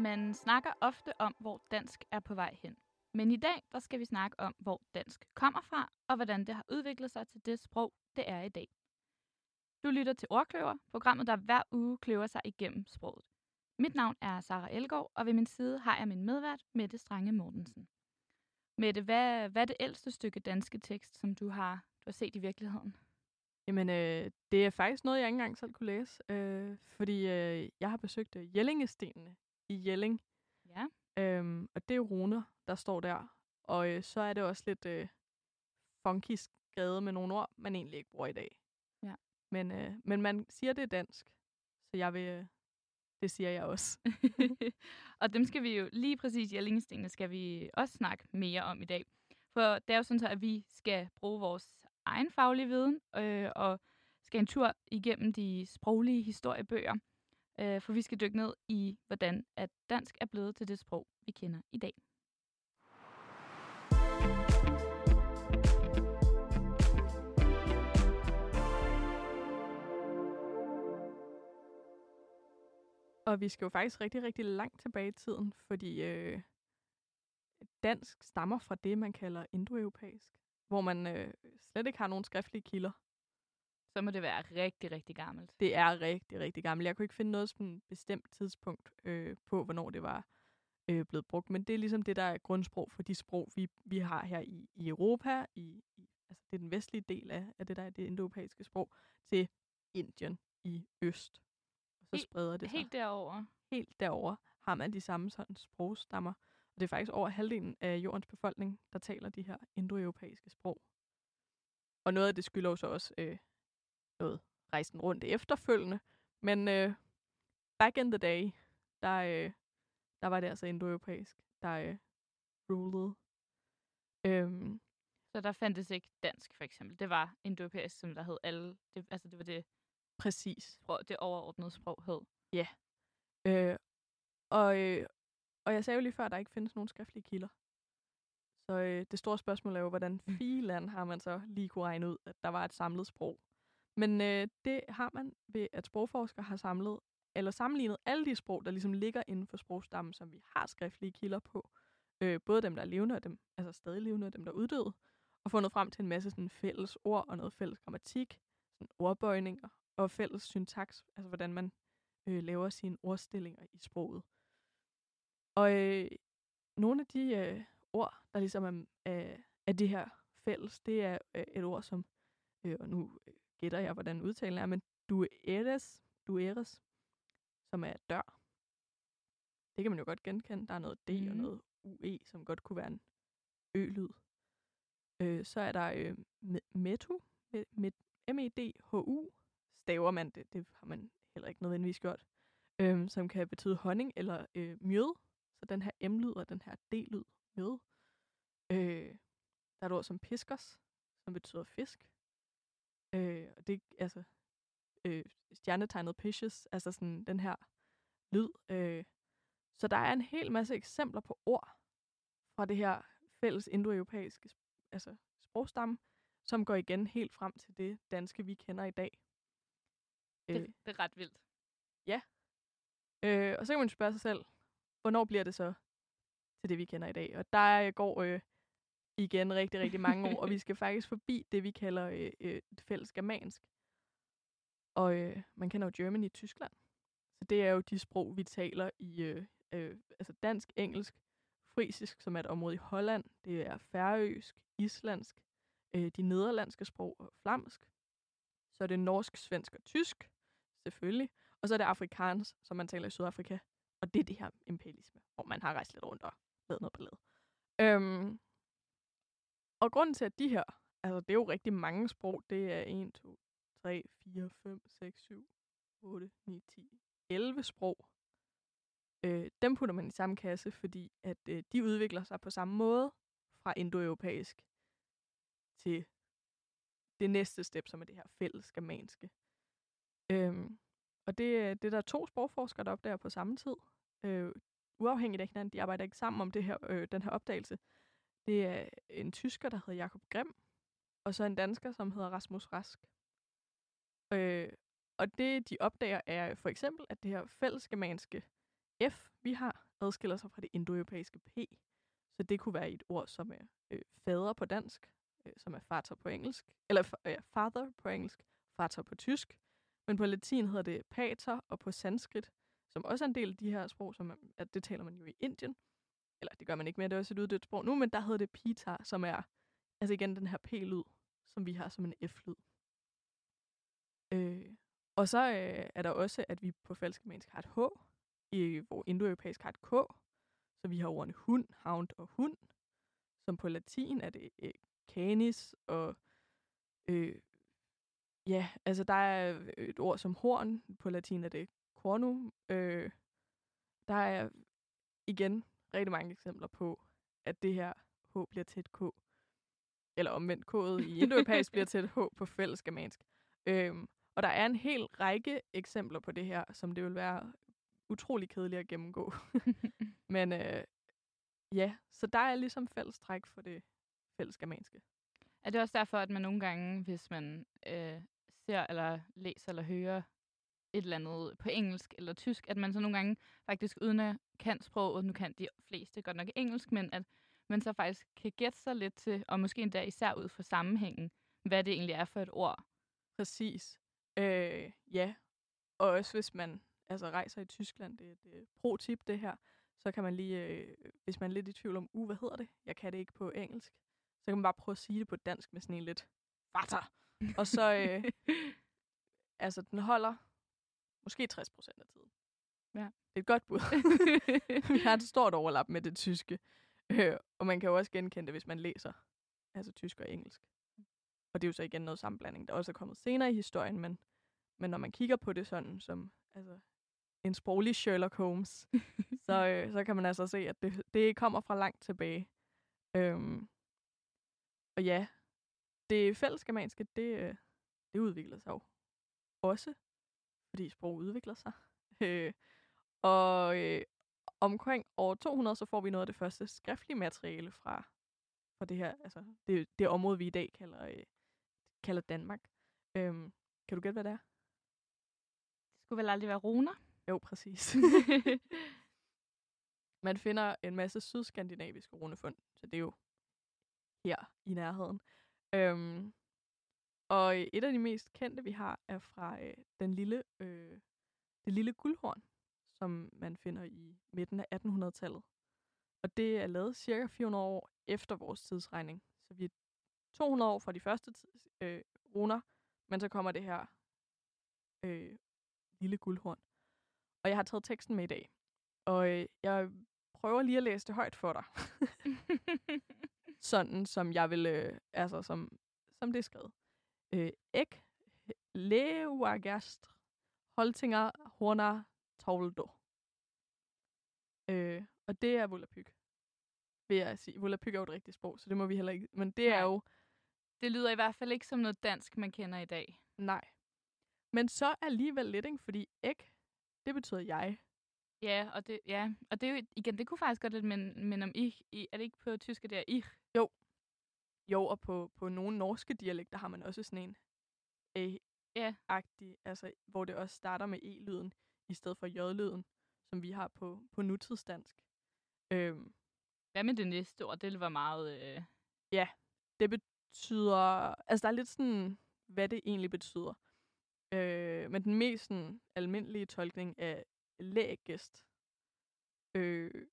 Man snakker ofte om, hvor dansk er på vej hen. Men i dag, der skal vi snakke om, hvor dansk kommer fra, og hvordan det har udviklet sig til det sprog, det er i dag. Du lytter til Ordkløver, programmet, der hver uge kløver sig igennem sproget. Mit navn er Sara Elgård, og ved min side har jeg min medvært, Mette Strange Mortensen. Mette, hvad, hvad er det ældste stykke danske tekst, som du har, du har set i virkeligheden? Jamen, øh, det er faktisk noget, jeg ikke engang selv kunne læse, øh, fordi øh, jeg har besøgt øh, Jellingestenene i Jelling. Ja. Øhm, og det er jo runer, der står der. Og øh, så er det også lidt øh, funky skrevet med nogle ord, man egentlig ikke bruger i dag. Ja. Men, øh, men man siger, det er dansk. Så jeg vil, øh, det siger jeg også. og dem skal vi jo, lige præcis Jellingestenene, skal vi også snakke mere om i dag. For det er jo sådan, så, at vi skal bruge vores egen faglige viden øh, og skal en tur igennem de sproglige historiebøger. Øh, for vi skal dykke ned i, hvordan at dansk er blevet til det sprog, vi kender i dag. Og vi skal jo faktisk rigtig, rigtig langt tilbage i tiden, fordi øh, dansk stammer fra det, man kalder indoeuropæisk, hvor man øh, slet ikke har nogen skriftlige kilder. Så må det være rigtig, rigtig gammelt. Det er rigtig, rigtig gammelt. Jeg kunne ikke finde noget sådan bestemt tidspunkt øh, på, hvornår det var øh, blevet brugt. Men det er ligesom det, der er grundsprog for de sprog, vi, vi har her i, i Europa. I, i, altså det er den vestlige del af, af det, der er det indoeuropæiske sprog, til Indien i øst. Og så Helt- spreder det sig. Helt derover. helt derover har man de samme sådan sprogstammer. Og det er faktisk over halvdelen af jordens befolkning, der taler de her indoeuropæiske sprog. Og noget af det skylder jo så også øh, noget rejsen rundt efterfølgende. Men øh, back in the day, der, øh, der var det altså indoeuropæisk, der øh, rulede. Øhm, Så der fandtes ikke dansk, for eksempel. Det var indoeuropæisk, som der hed alle. Det, altså, det var det, præcis. sprog, det overordnede sprog hed. Øh, og, øh, og jeg sagde jo lige før, at der ikke findes nogen skriftlige kilder. Så øh, det store spørgsmål er jo, hvordan filan har man så lige kunne regne ud, at der var et samlet sprog. Men øh, det har man ved, at sprogforskere har samlet, eller sammenlignet alle de sprog, der ligesom ligger inden for sprogstammen, som vi har skriftlige kilder på. Øh, både dem, der er levende, og dem, altså stadig levende, og dem, der er uddøde. Og fundet frem til en masse sådan, fælles ord og noget fælles grammatik, sådan ordbøjninger og fælles syntaks, altså hvordan man øh, laver sine ordstillinger i sproget. Og øh, nogle af de øh, ord, der ligesom er, er, er det her fælles, det er øh, et ord som, øh, og nu øh, gætter jeg, hvordan udtalen er, men du eres, du eres, som er dør. Det kan man jo godt genkende. Der er noget D mm. og Mhm. noget UE, som godt kunne være en ø-lyd. Øh, så er der øh, me- metu, med, med M-E-D-H-U, staver man det, det har man heller ikke nødvendigvis gjort, øhm, som kan betyde honning eller øh, mjød. Så den her M-lyd og den her D-lyd, mjød. Øh, der er et ord som piskers, som betyder fisk. Øh, og det altså øh, stjernetegnet pishes, altså sådan den her lyd. Øh. Så der er en hel masse eksempler på ord fra det her fælles indoeuropæiske altså sprogstamme, som går igen helt frem til det danske, vi kender i dag. Det, det er ret vildt. Øh, og så kan man spørge sig selv, hvornår bliver det så til det, vi kender i dag? Og der går øh, igen rigtig, rigtig mange år, og vi skal faktisk forbi det, vi kalder øh, øh, fælles germansk. Og øh, man kender jo Germany i Tyskland. Så det er jo de sprog, vi taler i øh, øh, altså dansk, engelsk, frisisk, som er et område i Holland. Det er færøsk, islandsk, øh, de nederlandske sprog og flamsk. Så er det norsk, svensk og tysk, selvfølgelig. Og så er det afrikansk, som man taler i Sydafrika. Og det er det her imperialisme, hvor man har rejst lidt rundt og lavet noget ballade. Øhm, og grunden til, at de her, altså det er jo rigtig mange sprog, det er 1, 2, 3, 4, 5, 6, 7, 8, 9, 10, 11 sprog. Øh, dem putter man i samme kasse, fordi at øh, de udvikler sig på samme måde fra indoeuropæisk til det næste step, som er det her fælles germanske. Øhm, og det, er- det er der to sprogforskere, der opdager på samme tid. Øh, uafhængigt af hinanden, de arbejder ikke sammen om det her, øh, den her opdagelse. Det er en tysker, der hedder Jakob Grimm, og så en dansker, som hedder Rasmus Rask. Øh, og det, de opdager, er for eksempel, at det her fællesgermanske F, vi har, adskiller sig fra det indoeuropæiske P. Så det kunne være et ord, som er øh, fader på dansk, øh, som er fater på engelsk, eller ja, father på engelsk, fater på tysk. Men på latin hedder det pater, og på sanskrit, som også er en del af de her sprog, som er, at det taler man jo i Indien. Eller det gør man ikke mere, det er også et uddødt sprog nu, men der hedder det pitar, som er altså igen den her p-lyd, som vi har som en f-lyd. Øh, og så øh, er der også, at vi på falskgermansk har et h, i, hvor indoeuropæisk har et k, så vi har ordene hund, hound og hund, som på latin er det øh, canis, og øh, ja, altså der er et ord som horn, på latin er det cornu. Øh, der er igen rigtig mange eksempler på, at det her H bliver til et K. Eller omvendt K'et i indoeuropæisk bliver til et H på fælles germansk. Øhm, og der er en hel række eksempler på det her, som det vil være utrolig kedeligt at gennemgå. Men øh, ja, så der er ligesom fælles træk for det fælles germanske. Er det også derfor, at man nogle gange, hvis man øh, ser eller læser eller hører et eller andet på engelsk eller tysk, at man så nogle gange faktisk uden at kan sproget, nu kan de fleste godt nok engelsk, men at man så faktisk kan gætte sig lidt til, og måske endda især ud fra sammenhængen, hvad det egentlig er for et ord. Præcis. Øh, ja, og også hvis man altså rejser i Tyskland, det er et pro-tip det her, så kan man lige, øh, hvis man er lidt i tvivl om, uh, hvad hedder det? Jeg kan det ikke på engelsk. Så kan man bare prøve at sige det på dansk med sådan en lidt fatter. Og så, øh, altså den holder måske 60 procent af tiden. Ja. Det er et godt bud. Vi har et stort overlap med det tyske. Øh, og man kan jo også genkende det, hvis man læser altså tysk og engelsk. Og det er jo så igen noget sammenblanding, der også er kommet senere i historien, men, men når man kigger på det sådan som altså, en sproglig Sherlock Holmes, så, øh, så kan man altså se, at det, det kommer fra langt tilbage. Øhm, og ja, det fællesgermanske, det, øh, det udvikler sig jo også, fordi sprog udvikler sig. Øh, og øh, omkring år 200, så får vi noget af det første skriftlige materiale fra, fra det her, altså det, det område, vi i dag kalder, øh, kalder Danmark. Øhm, kan du gætte, hvad det er? Det skulle vel aldrig være runer? Jo, præcis. Man finder en masse sydskandinaviske runefund, så det er jo her i nærheden. Øhm, og et af de mest kendte, vi har, er fra øh, den lille, øh, det lille guldhorn, som man finder i midten af 1800-tallet. Og det er lavet cirka 400 år efter vores tidsregning. Så vi er 200 år fra de første tids, øh, runer, men så kommer det her øh, lille guldhorn. Og jeg har taget teksten med i dag. Og øh, jeg prøver lige at læse det højt for dig. Sådan som jeg vil, øh, altså som, som det er skrevet. Øh, Ek leuagast holtinger horner toldo. Øh, og det er volapyk. Vil jeg sige. Volapyk er jo et rigtigt sprog, så det må vi heller ikke. Men det er jo, det lyder i hvert fald ikke som noget dansk, man kender i dag. nej. Men så alligevel lidt, ikke? Fordi ek, det betyder jeg. Ja, og det, ja. og det er jo, igen, det kunne faktisk godt lidt minde, minde om ich. I, er det ikke på tysk, det er ich? Jo, og på, på nogle norske dialekter har man også sådan en Ja. A-agtig, altså, hvor det også starter med E-lyden, i stedet for J-lyden, som vi har på, på nutidsdansk. Øhm, Hvad med det næste ord? Det var meget... Øh... det betyder, altså der er lidt sådan, hvad det egentlig betyder. Øh, men den mest sådan, almindelige tolkning er læggæst. Øh,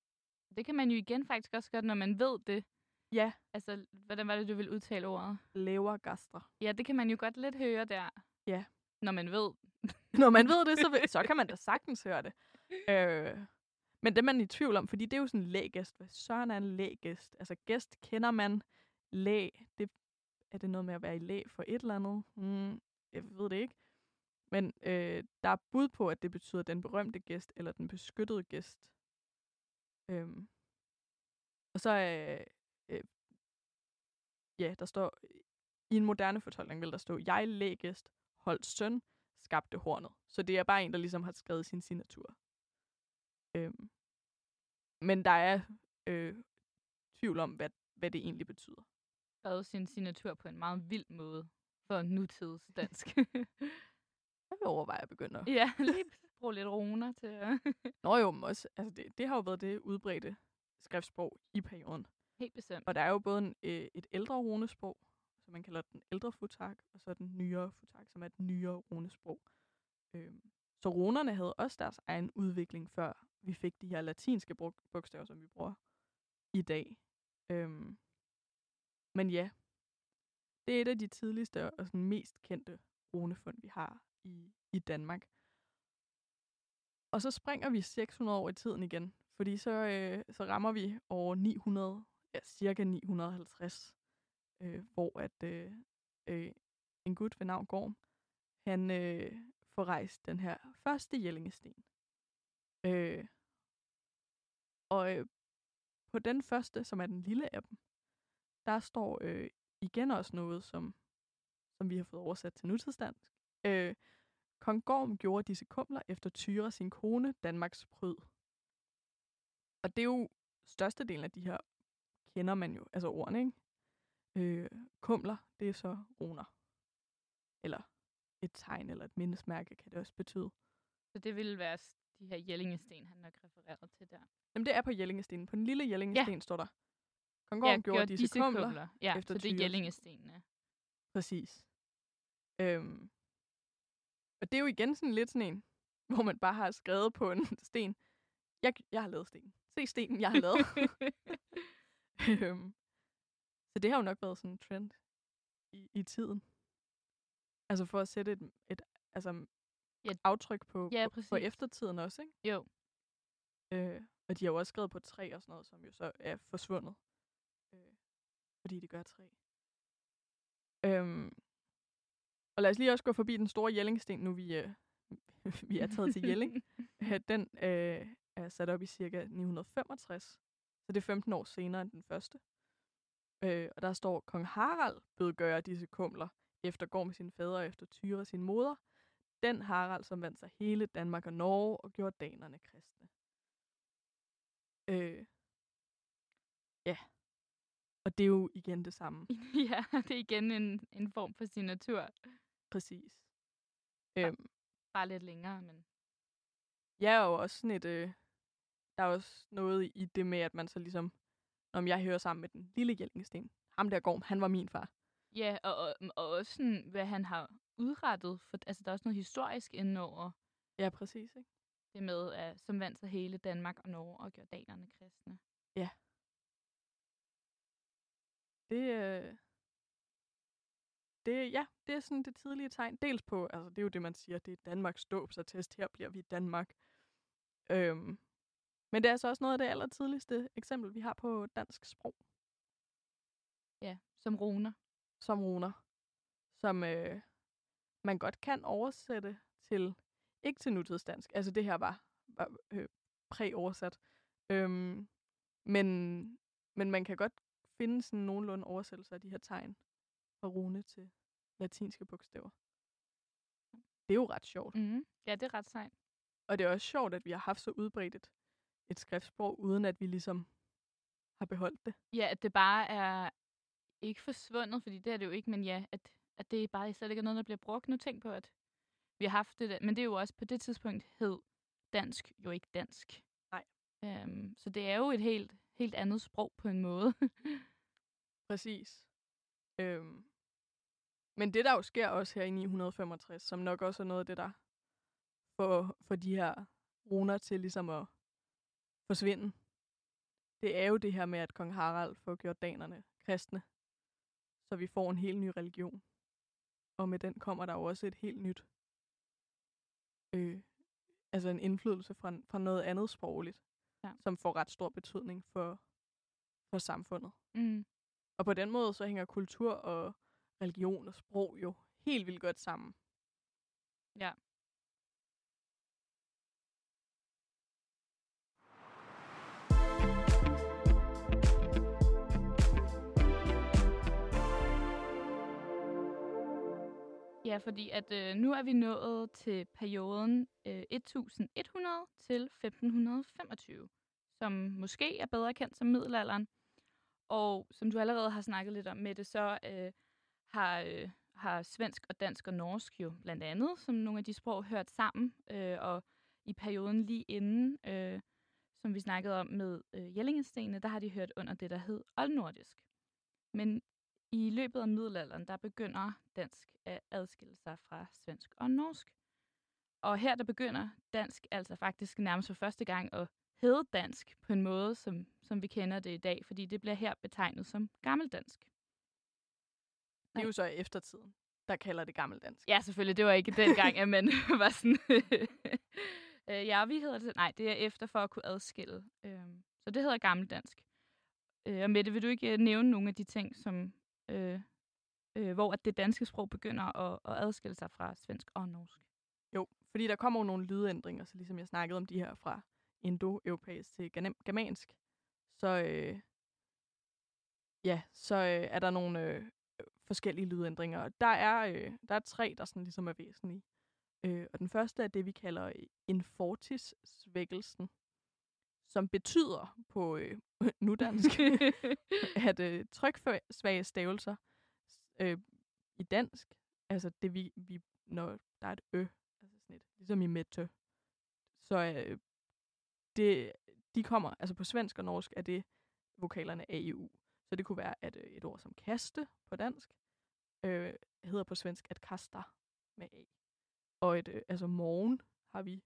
Det kan man jo igen faktisk også godt, når man ved det. Ja, Altså, hvordan var det, du ville udtale ordet? levergaster. Ja, det kan man jo godt lidt høre der. Ja. Når man ved. Når man ved det, så, ved, så kan man da sagtens høre det. Øh, men det er man i tvivl om, fordi det er jo sådan en læggæst. Hvad søren er en læggæst? Altså gæst kender man. Læg, det, er det noget med at være i læg for et eller andet? Mm, jeg ved det ikke. Men øh, der er bud på, at det betyder den berømte gæst, eller den beskyttede gæst. Øhm. Og så er, øh, ja, der står, i en moderne fortolkning vil der stå, jeg læggæst, holdt søn, skabte hornet. Så det er bare en, der ligesom har skrevet sin signatur. Øhm. Men der er øh, tvivl om, hvad, hvad det egentlig betyder. Skrevet sin signatur på en meget vild måde for nutids dansk. Jeg vil overveje at begynde at ja, lige bruge lidt runer til at... Nå jo, men også, altså det, det har jo været det udbredte skriftsprog i perioden. Helt bestemt. Og der er jo både en, øh, et ældre runesprog, som man kalder den ældre futak, og så den nyere futak, som er den nyere runesprog. Øhm, så runerne havde også deres egen udvikling, før vi fik de her latinske bogstaver, som vi bruger i dag. Øhm, men ja, det er et af de tidligste og sådan mest kendte runefund, vi har i, i Danmark. Og så springer vi 600 år i tiden igen, fordi så, øh, så rammer vi over 900, ja, cirka 950, øh, hvor at øh, øh, en gut ved navn Gorm, han øh, får rejst den her første Jellingesten. Øh, og øh, på den første, som er den lille af dem, der står øh, igen også noget, som, som vi har fået oversat til nutidsdansk. Øh, Kong Gorm gjorde disse kumler efter Tyre sin kone, Danmarks pryd. Og det er jo størstedelen af de her, kender man jo, altså ordene, ikke? Øh, kumler, det er så runer. Eller et tegn eller et mindesmærke, kan det også betyde. Så det ville være de her Jellingesten, han nok refereret til der. Jamen, det er på Jellingestenen. På den lille Jellingesten ja. står der. Kong Gorm ja, gjorde disse kumler. Ja, efter så det er Jellingestenene. Præcis. Øhm. Og det er jo igen sådan lidt sådan en, hvor man bare har skrevet på en sten. Jeg, jeg har lavet sten. Se stenen, jeg har lavet. øhm. Så det har jo nok været sådan en trend i, i tiden. Altså for at sætte et, et altså Ja. aftryk på, Ja, på, på eftertiden også, ikke? Jo, Øh, og de har jo også skrevet på træ og sådan noget, som jo så er forsvundet. Øh, fordi det gør træ. Øhm, og lad os lige også gå forbi den store Jellingsten, nu vi, øh, vi er taget til Jelling. Øh, Den øh, er sat op i cirka 965, så det er 15 år senere end den første. Øh, og der står, kong Harald bød gøre disse kumler, efter går med sin fader og efter Tyre sin moder. Den Harald, som vandt sig hele Danmark og Norge og gjorde danerne kristne. Øh, ja. Og det er jo igen det samme. ja, det er igen en, en form for signatur. Præcis. Øhm, Bare lidt længere, men er jo også sådan et... Øh, der er også noget i det med, at man så ligesom... Om jeg hører sammen med den lille Jellingsten. Ham der Gorm, han var min far. ja, og, og, og også sådan, hvad han har udrettet. For, altså, der er også noget historisk indover Ja, præcis, ikke? det med, at, som vandt sig hele Danmark og Norge og gjorde danerne kristne. Det, øh, det, ja, det er sådan det tidlige tegn. Dels på, altså det er jo det, man siger, det er Danmarks dåbsattest, her bliver vi Danmark. Øhm, men det er altså også noget af det allertidligste eksempel, vi har på dansk sprog, Ja, som runer. som runer, som øh, man godt kan oversætte til, ikke til nutidsdansk, altså det her var, var øh, præoversat, øhm, men, men man kan godt finde sådan nogenlunde oversættelse af de her tegn fra rune til latinske bogstaver. Det er jo ret sjovt. Mm. Ja, det er ret sejt. Og det er også sjovt, at vi har haft så udbredt et, et skriftsprog, uden at vi ligesom har beholdt det. Ja, at det bare er ikke forsvundet, fordi det er det jo ikke, men ja, at, at det bare slet ikke er noget, der bliver brugt. Nu tænk på, at vi har haft det der, men det er jo også på det tidspunkt hed dansk jo ikke dansk. Nej. Øhm, så det er jo et helt, helt andet sprog på en måde. Præcis. Øhm. Men det, der jo sker også her i 965, som nok også er noget af det, der får, får de her runer til ligesom at forsvinde, det er jo det her med, at kong Harald får gjort danerne kristne, så vi får en helt ny religion. Og med den kommer der jo også et helt nyt, øh, altså en indflydelse fra, fra noget andet sprogligt, Ja. som får ret stor betydning for, for samfundet. mm. Og på den måde så hænger kultur og religion og sprog jo helt vildt godt sammen. Ja. Ja, fordi at øh, nu er vi nået til perioden øh, 1100 til 1525, som måske er bedre kendt som middelalderen. Og som du allerede har snakket lidt om med det, så øh, har, øh, har svensk og dansk og norsk jo blandt andet, som nogle af de sprog, hørt sammen. Øh, og i perioden lige inden, øh, som vi snakkede om med øh, Jellingestenene, der har de hørt under det, der hed oldnordisk. Men i løbet af middelalderen, der begynder dansk at adskille sig fra svensk og norsk. Og her der begynder dansk altså faktisk nærmest for første gang at hedde dansk på en måde, som, som vi kender det i dag, fordi det bliver her betegnet som gammeldansk. Det er jo så eftertiden, der kalder det gammeldansk. Ja, selvfølgelig. Det var ikke dengang, at man var sådan... øh, ja, vi hedder det... Nej, det er efter for at kunne adskille. Øh, så det hedder gammeldansk. Øh, og Mette, vil du ikke nævne nogle af de ting, som, øh, øh, hvor at det danske sprog begynder at, at adskille sig fra svensk og norsk? Jo, fordi der kommer jo nogle lydændringer, så ligesom jeg snakkede om de her fra indo-europæisk til germansk, så, øh, ja, så øh, er der nogle øh, forskellige lydændringer. Der er, øh, der er tre, der sådan ligesom er væsentlige. Øh, og den første er det, vi kalder infortis-svækkelsen, som betyder på øh, nudansk, at øh, tryksvage stavelser øh, i dansk, altså det vi, vi, når der er et ø, altså sådan et, ligesom i mette, så øh, det, de kommer, altså på svensk og norsk er det vokalerne A, I, U. Så det kunne være, at øh, et ord som kaste på dansk øh, hedder på svensk at kasta med A. Og et, øh, altså morgen har vi,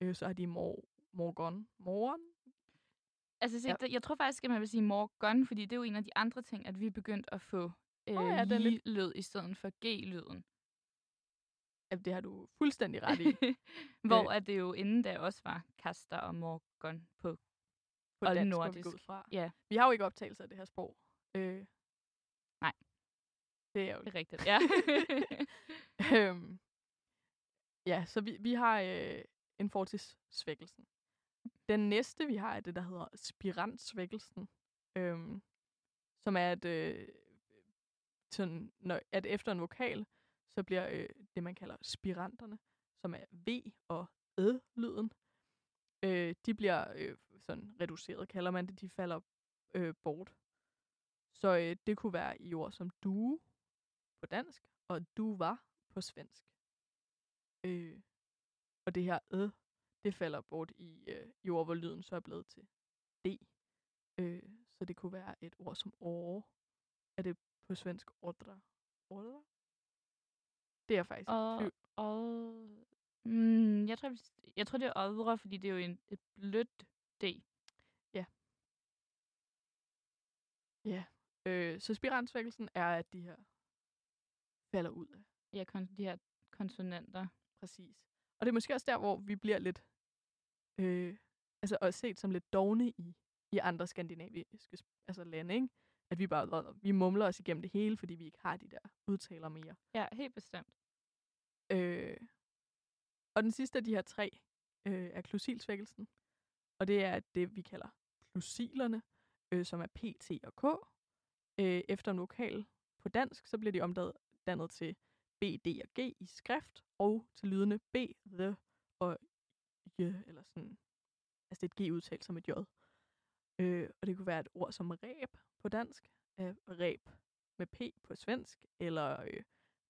øh, så har de mor, morgon, morgen. Altså, se, ja. jeg tror faktisk, at man vil sige morgon, fordi det er jo en af de andre ting, at vi er begyndt at få øh, oh, ja, lidt... lyd i stedet for G-lyden. Ja, det har du fuldstændig ret i. Hvor at det jo inden da også var kaster og morgon på, på dansk, nordisk. Vi, fra. Ja. vi har jo ikke optagelser af det her sprog. Øh. Nej. Det er jo det er rigtigt, ja. øhm, ja, så vi, vi har øh, en fortidssvækkelsen. Den næste, vi har, er det, der hedder spirantsvækkelsen. Øhm, som er, at, øh, sådan, når, at efter en vokal, så bliver øh, det, man kalder spiranterne, som er V og Æ-lyden, øh, de bliver øh, sådan reduceret, kalder man det. De falder øh, bort. Så øh, det kunne være i ord som du på dansk, og du var på svensk. Øh, og det her æ det falder bort i, øh, i ord, hvor lyden så er blevet til D. Øh, så det kunne være et ord som åre. Er det på svensk ordre? Ordre? Det er faktisk og, og, mm, jeg, tror, jeg tror, det er ordre, fordi det er jo en, et blødt D. Ja. Ja. Øh, så spiransvækkelsen er, at de her falder ud af. Ja, kon- de her konsonanter. Præcis. Og det er måske også der, hvor vi bliver lidt, øh, altså og set som lidt dogne i, i andre skandinaviske altså lande, ikke? At vi bare, vi mumler os igennem det hele, fordi vi ikke har de der udtaler mere. Ja, helt bestemt. Øh, og den sidste af de her tre øh, er klusilsvækkelsen. Og det er det, vi kalder klusilerne, øh, som er P, T og K. Øh, efter en vokal på dansk, så bliver de omdannet til B, D og G i skrift, og til lydende B, The og J, eller sådan. Altså det er et G udtalt som et J. Øh, og det kunne være et ord som ræb på dansk, øh, ræb med P på svensk, eller øh,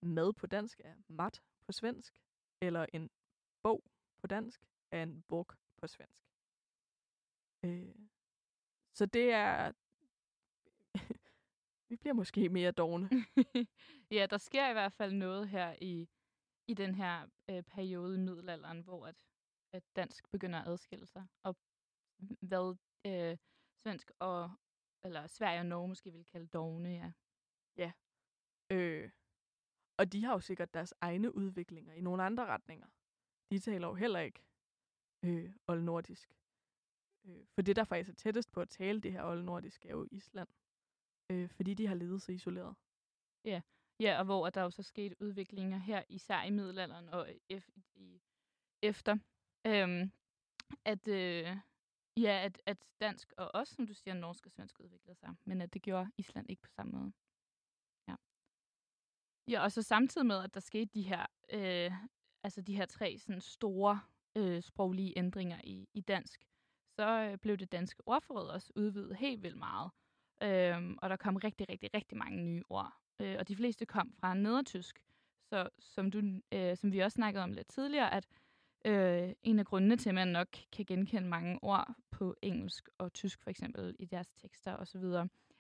mad på dansk er mat på svensk, eller en bog på dansk er en bog på svensk. Øh, så det er vi bliver måske mere dogne. ja, der sker i hvert fald noget her i, i den her øh, periode i middelalderen, hvor at, at dansk begynder at adskille sig. Og hvad øh, svensk og eller Sverige og Norge måske vil kalde dogne, ja. Ja. Øh, og de har jo sikkert deres egne udviklinger i nogle andre retninger. De taler jo heller ikke øh, oldnordisk. Øh, for det, der faktisk er tættest på at tale det her oldnordisk, er jo Island. Øh, fordi de har levet så isoleret. Ja, ja og hvor der jo så sket udviklinger her, især i middelalderen og ef- i, efter, øhm, at, øh, ja, at, at dansk og også, som du siger, norsk og svensk udviklede sig, men at det gjorde Island ikke på samme måde. Ja, og så samtidig med, at der skete de her, øh, altså de her tre sådan store øh, sproglige ændringer i, i dansk, så øh, blev det danske ordforråd også udvidet helt vildt meget. Øh, og der kom rigtig, rigtig, rigtig mange nye ord. Øh, og de fleste kom fra nedertysk. Så som, du, øh, som vi også snakkede om lidt tidligere, at Øh, en af grundene til, at man nok kan genkende mange ord på engelsk og tysk for eksempel i deres tekster osv.,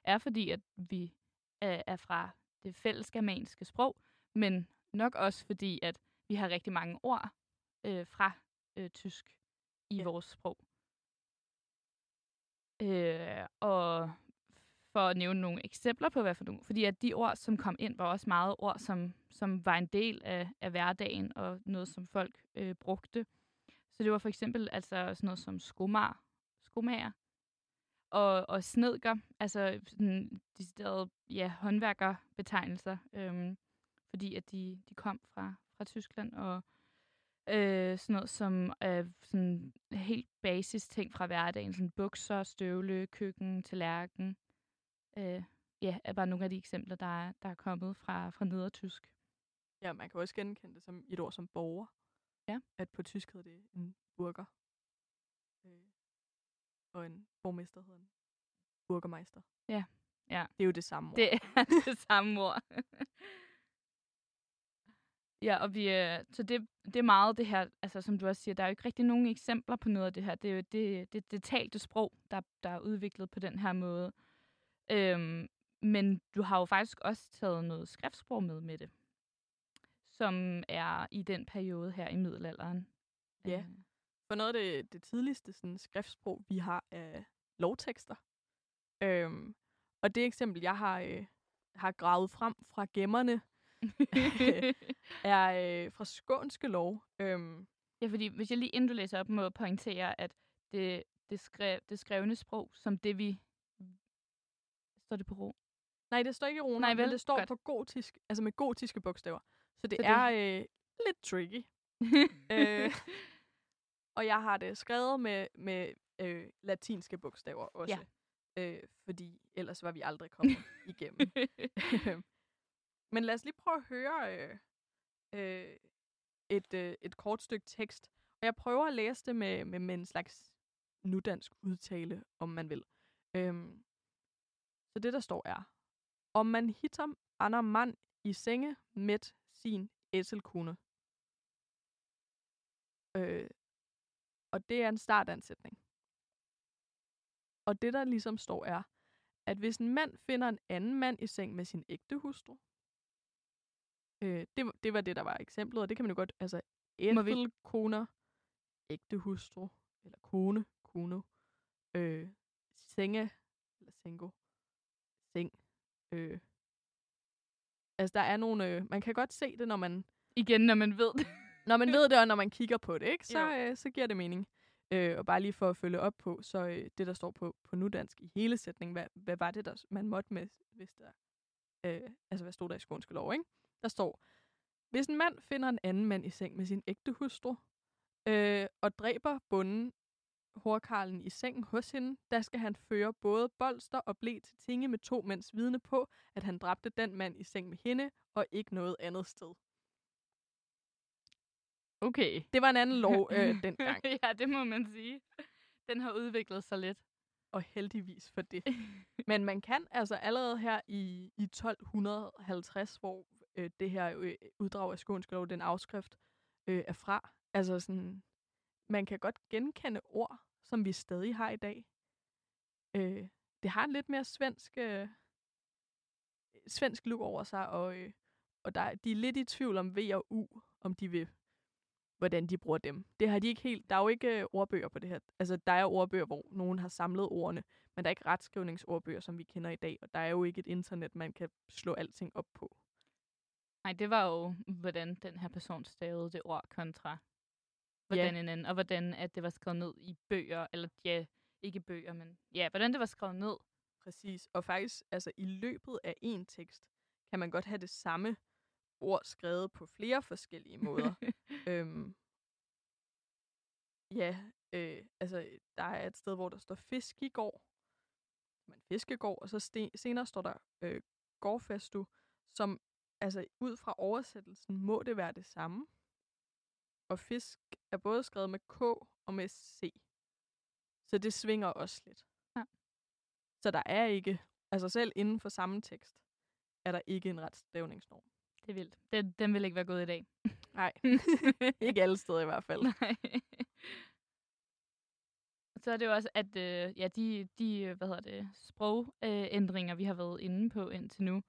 er fordi, at vi er, er fra det fælles germanske sprog, men nok også fordi, at vi har rigtig mange ord øh, fra øh, tysk i Ja. vores sprog. Øh, og for at nævne nogle eksempler på, hvad for nogle, fordi at de ord, som kom ind, var også meget ord, som, som var en del af, af hverdagen, og noget, som folk øh, brugte. Så det var for eksempel altså sådan noget som skomager, skomager, og, og snedker, altså sådan deciderede ja, håndværkerbetegnelser, øhm, fordi at de, de kom fra, fra Tyskland, og øh, sådan noget som øh, sådan helt basis ting fra hverdagen, sådan bukser, støvle, køkken, tallerken. Øh, ja, er bare nogle af de eksempler, der er, der er kommet fra, fra nedertysk. Ja, man kan også genkende det som et ord som borger. Ja. At på tysk hedder det en burger. Øh, og en borgmester hedder en burgermeister. Ja, ja. Det er jo det samme ord. Det er det samme ord. ja, og vi, øh, så det, det er meget det her, altså som du også siger, der er jo ikke rigtig nogen eksempler på noget af det her. Det er jo det, det, det talte sprog, der, der er udviklet på den her måde. Øhm, men du har jo faktisk også taget noget skriftsprog med med det, som er i den periode her i middelalderen. Ja. Øh, For noget af det, det tidligste sådan, skriftsprog, vi har, er lovtekster. Øhm, og det eksempel, jeg har, øh, har gravet frem fra gemmerne, er øh, fra Skånske lov. Øhm, Ja, fordi hvis jeg lige inden du læser op, må pointere, at det, det, skrev, det skrevne sprog, som det vi... Står det på ro? nej, det står ikke i roner, Nej, men vel? det står Godt. på gotisk, altså med gotiske bogstaver. Så det Så det- er øh, lidt tricky. øh, og jeg har det skrevet med, med øh, latinske bogstaver også. Øh, fordi ellers var vi aldrig kommet igennem. Men lad os lige prøve at høre øh, øh, et, øh, et kort stykke tekst. Og jeg prøver at læse det med, med, med en slags nudansk udtale, om man vil. Øhm, så det, der står er, om man hittam andre mand i senge med sin æselkone. Øh, og det er en startansætning. Og det, der ligesom står, er, at hvis en mand finder en anden mand i seng med sin ægte hustru, øh, det, var- det var det, der var eksemplet, og det kan man jo godt, altså, æselkoner, ægte hustru, eller kone, kuno, øh, senge, eller sengo, seng, øh, altså, der er nogle, øh, man kan godt se det, når man Igen, når man ved det. når man ved det, og når man kigger på det, ikke, så, øh, så giver det mening. Øh, og bare lige for at følge op på, så øh, det, der står på, på nudansk i hele sætningen, hvad, hvad var det, der man måtte med, hvis der, øh, altså hvad stod der i skånske lov, ikke? Der står, hvis en mand finder en anden mand i seng med sin ægte hustru, øh, og dræber bunden horkarlen i sengen hos hende, der skal han føre både bolster og blæ til tinge med to mænds vidne på, at han dræbte den mand i seng med hende, og ikke noget andet sted. Okay. Det var en anden lov øh, dengang. ja, det må man sige. Den har udviklet sig lidt. og heldigvis for det. Men man kan altså allerede her i, i 1250, hvor øh, det her øh, uddrag af Skånske Lov, den afskrift, øh, er fra. Altså sådan, man kan godt genkende ord, som vi stadig har i dag. Øh, det har en lidt mere svensk, øh, svensk look over sig, og, øh, og der, de er lidt i tvivl om V og U, om de vil hvordan de bruger dem. Det har de ikke helt. Der er jo ikke øh, ordbøger på det her. Altså, der er ordbøger, hvor nogen har samlet ordene, men der er ikke retskrivningsordbøger, som vi kender i dag, og der er jo ikke et internet, man kan slå alting op på. Nej, det var jo, hvordan den her person stavede det ord kontra hvordan en anden, og hvordan at det var skrevet ned i bøger, eller ja, ikke bøger, men ja, hvordan det var skrevet ned. Præcis. Og faktisk, altså i løbet af en tekst, kan man godt have det samme ord skrevet på flere forskellige måder. øhm, ja, øh, altså der er et sted, hvor der står fiskegård, men fiskegård, og så sten, senere står der øh, gårdfestu, som altså ud fra oversættelsen må det være det samme. Og fisk er både skrevet med K og med C. Så det svinger også lidt. Ja. Så der er ikke, altså selv inden for samme tekst, er der ikke en retsstavningsnorm. Det er vildt. Den, den vil ikke være gået i dag. Nej, ikke alle steder i hvert fald. Nej. Så er det jo også, at øh, ja, de, de øh, hvad hedder det, sproгэndringer, vi har været inde på indtil nu,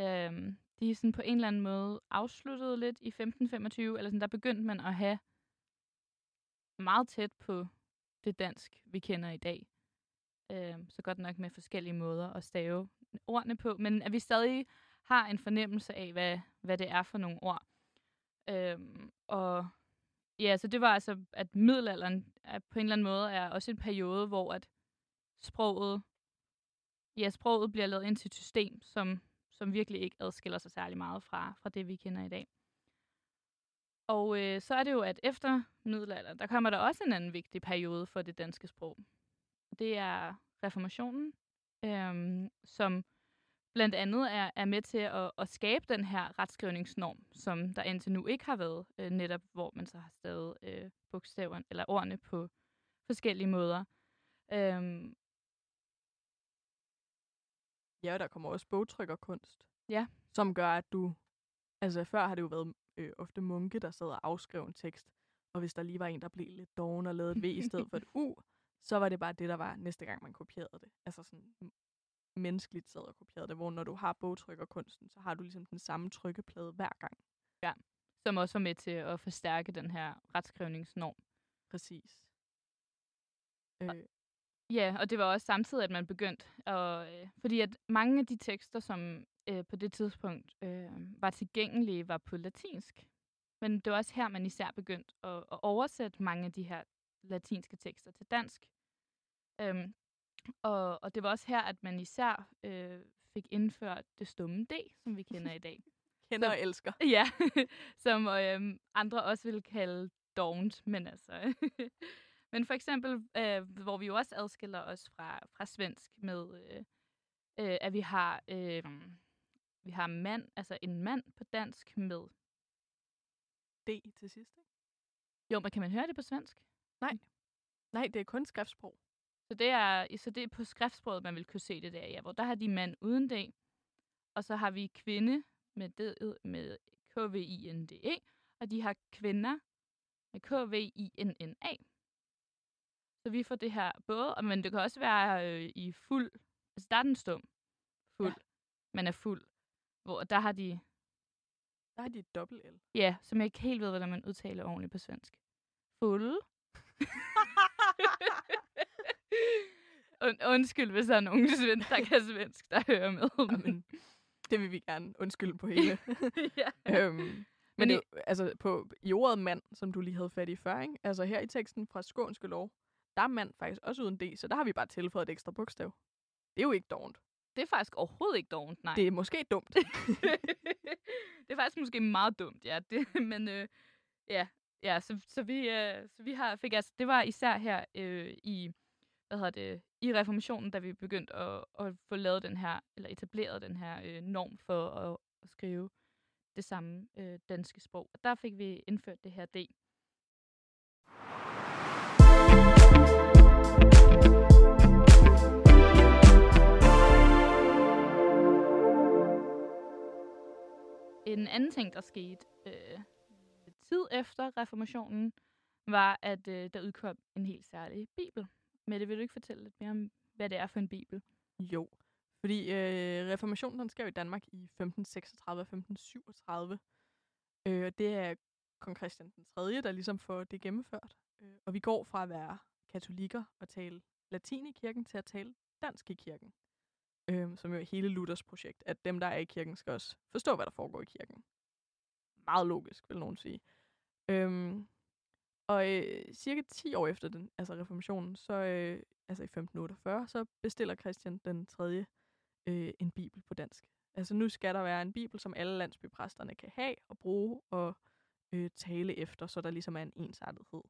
øh, de er sådan på en eller anden måde afsluttede lidt i 1525, eller sådan, der begyndte man at have meget tæt på det dansk, vi kender i dag. Øh, så godt nok med forskellige måder at stave ordene på, men at vi stadig har en fornemmelse af, hvad, hvad det er for nogle ord. Øh, og ja, så det var altså, at middelalderen er på en eller anden måde er også en periode, hvor at sproget, ja, sproget bliver lavet ind til et system, som, som virkelig ikke adskiller sig særlig meget fra, fra det, vi kender i dag. Og øh, så er det jo, at efter middelalderen, der kommer der også en anden vigtig periode for det danske sprog. Det er reformationen, øh, som blandt andet er, er med til at, at skabe den her retskrivningsnorm, som der indtil nu ikke har været, øh, netop hvor man så har stavet øh, bogstaverne eller ordene på forskellige måder. Øhm, Ja, og der kommer også bogtrykkerkunst. Ja. Som gør, at du... Altså, før har det jo været øh, ofte munke, der sad og afskrev en tekst. Og hvis der lige var en, der blev lidt doven og lavede et V i stedet for et U, så var det bare det, der var næste gang, man kopierede det. Altså sådan menneskeligt sad og kopierede det, hvor når du har bogtrykkerkunsten, så har du ligesom den samme trykkeplade hver gang. som også var med til at forstærke den her retskrivningsnorm. Præcis. Øh, Ja, og det var også samtidig, at man begyndte at... Øh, fordi at mange af de tekster, som øh, på det tidspunkt øh, var tilgængelige, var på latinsk. Men det var også her, man især begyndte at, at oversætte mange af de her latinske tekster til dansk. Øhm, og, og det var også her, at man især øh, fik indført det stumme D, som vi kender i dag. kender Så- og elsker. Ja, som øh, andre også vil kalde dovent, men altså... men for eksempel, øh, hvor vi jo også adskiller os fra, fra svensk med, øh, øh, at vi har, øh, vi har mand, altså en mand på dansk med... D til sidst, ikke? Jo, men kan man høre det på svensk? Nej, det er kun skriftsprog. Så det er, så det er på skriftsproget, man vil kunne se det der, ja, hvor der har de mand uden D, og så har vi kvinde med, D, med K-V-I-N-D-E, og de har kvinder med K-V-I-N-N-A. Så vi får det her både, og- men det kan også være øh, i fuld, altså der er den stum, fuld, ja. man er fuld, hvor der har de, Der har de et dobbelt L. ja, som jeg ikke helt ved, hvordan man udtaler ordentligt på svensk. Fuld. Und, undskyld, hvis der er nogen svensk, der kan svensk, der hører med. Jamen, det vil vi gerne undskylde på hele. ja. øhm, men Men det, altså på, i ordet mand, som du lige havde fat i før, ikke? altså her i teksten fra Skånske Lov, der er mand faktisk også uden D, så der har vi bare tilføjet et ekstra bogstav. Det er jo ikke dovent. Det er faktisk overhovedet ikke dovent, nej. Det er måske dumt. det er faktisk måske meget dumt, ja. Det, men øh, ja, ja så, så, vi, øh, så vi har, fik altså, det var især her øh, i, hvad hedder det, i reformationen, da vi begyndte at, at få lavet den her, eller etableret den her øh, norm for at, at skrive det samme øh, danske sprog. Og der fik vi indført det her D. En anden ting, der skete øh, tid efter reformationen, var, at øh, der udkom en helt særlig bibel. Mette, vil du ikke fortælle lidt mere om, hvad det er for en bibel? Jo, fordi øh, reformationen den sker i Danmark i 1536 og 1537. Øh, og det er kong Christian den 3., der ligesom får det gennemført. Øh, og vi går fra at være katolikker og tale latin i kirken til at tale dansk i kirken. Øh, som jo er hele Luthers projekt, at dem, der er i kirken, skal også forstå, hvad der foregår i kirken. Meget logisk, vil nogen sige. Øhm, og øh, cirka 10 år efter den, altså reformationen, så øh, altså i 1548, så bestiller Christian den 3. Øh, en bibel på dansk. Altså nu skal der være en bibel, som alle landsbypræsterne kan have og bruge og øh, tale efter, så der ligesom er en ensartethed.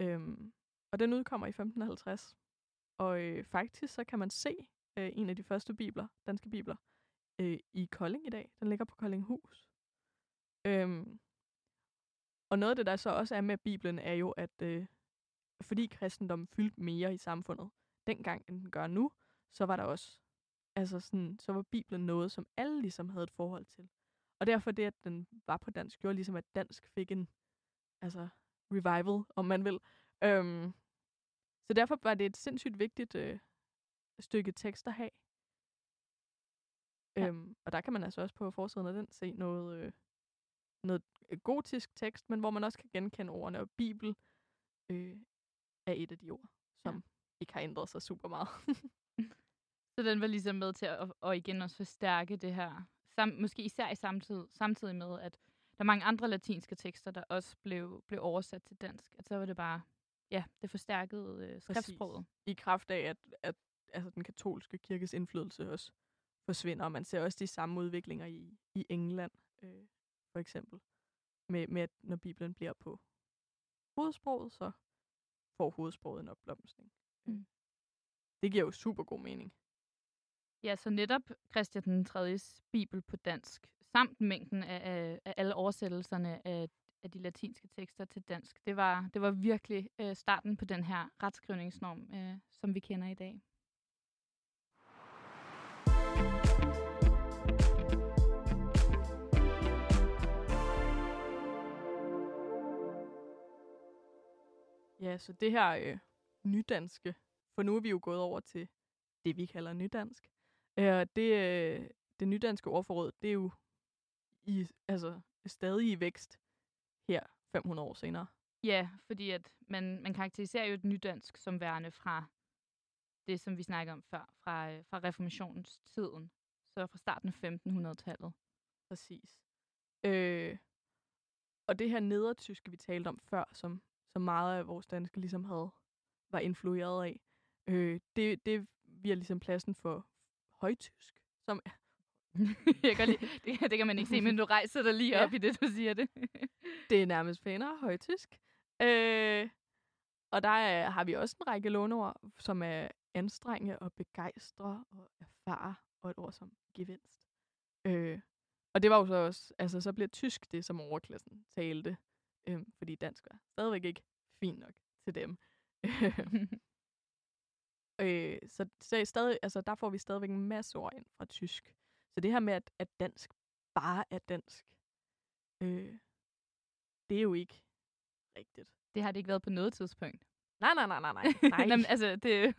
Øhm, og den udkommer i 1550. Og øh, faktisk så kan man se øh, en af de første bibler, danske bibler, øh, i Kolding i dag. Den ligger på Koldinghus. Øhm, og noget af det, der så også er med Bibelen, er jo, at øh, fordi kristendommen fyldte mere i samfundet dengang, end den gør nu, så var der også, altså sådan, så var Bibelen noget, som alle ligesom havde et forhold til. Og derfor det, at den var på dansk, gjorde ligesom, at dansk fik en altså, revival, om man vil. Øhm, så derfor var det et sindssygt vigtigt øh, stykke tekst at have. Ja. Øhm, og der kan man altså også på forsiden af den se noget, øh, noget øh, gotisk tekst, men hvor man også kan genkende ordene, og Bibel øh, er et af de ord, som Ja. ikke har ændret sig super meget. Så den var ligesom med til at, og igen også forstærke det her. Sam, måske især i samtid, samtidig med, at der er mange andre latinske tekster, der også blev, blev oversat til dansk. At så var det bare, ja, det forstærkede øh, skriftsproget. I kraft af, at, at altså, den katolske kirkes indflydelse også forsvinder, og man ser også de samme udviklinger i, i England, øh, for eksempel. Med, med, at når Bibelen bliver på hovedsproget, så får hovedsproget en opblomstring. Mm. Det giver jo super god mening. Ja, så netop Christian den 3. bibel på dansk, samt mængden af, af, af alle oversættelserne af, af de latinske tekster til dansk, det var, det var virkelig øh, starten på den her retskrivningsnorm, øh, som vi kender i dag. Ja, så det her øh, nydanske, for nu er vi jo gået over til det, vi kalder nydansk. Øh, det, øh, det nydanske ordforråd, det er jo i, altså, stadig i vækst her 500 år senere. Ja, fordi at man, man karakteriserer jo et nydansk som værende fra det, som vi snakker om før, fra, øh, fra reformationstiden, så fra starten af 1500-tallet. Præcis. Øh, og det her nedertyske, vi talte om før, som, som meget af vores danske ligesom havde, var influeret af, øh, det, det bliver ligesom pladsen for højtysk, som Jeg kan lide, det, det kan man ikke se, men du rejser dig lige Ja. op i det, du siger det. det er nærmest pænere højtysk. Øh, og der er, har vi også en række låneord, som er anstrenge og begejstre og erfare, og et ord som gevinst. Øh, og det var jo så også, altså så bliver tysk det, som overklassen talte, øh, fordi dansk var stadigvæk ikke fint nok til dem. øh, så, så stadig, altså, der får vi stadigvæk en masse ord ind fra tysk. Så det her med, at, at dansk bare er dansk, øh, det er jo ikke rigtigt. det har det ikke været på noget tidspunkt. Nej, nej, nej, nej, nej. nej. Nå, men altså, det...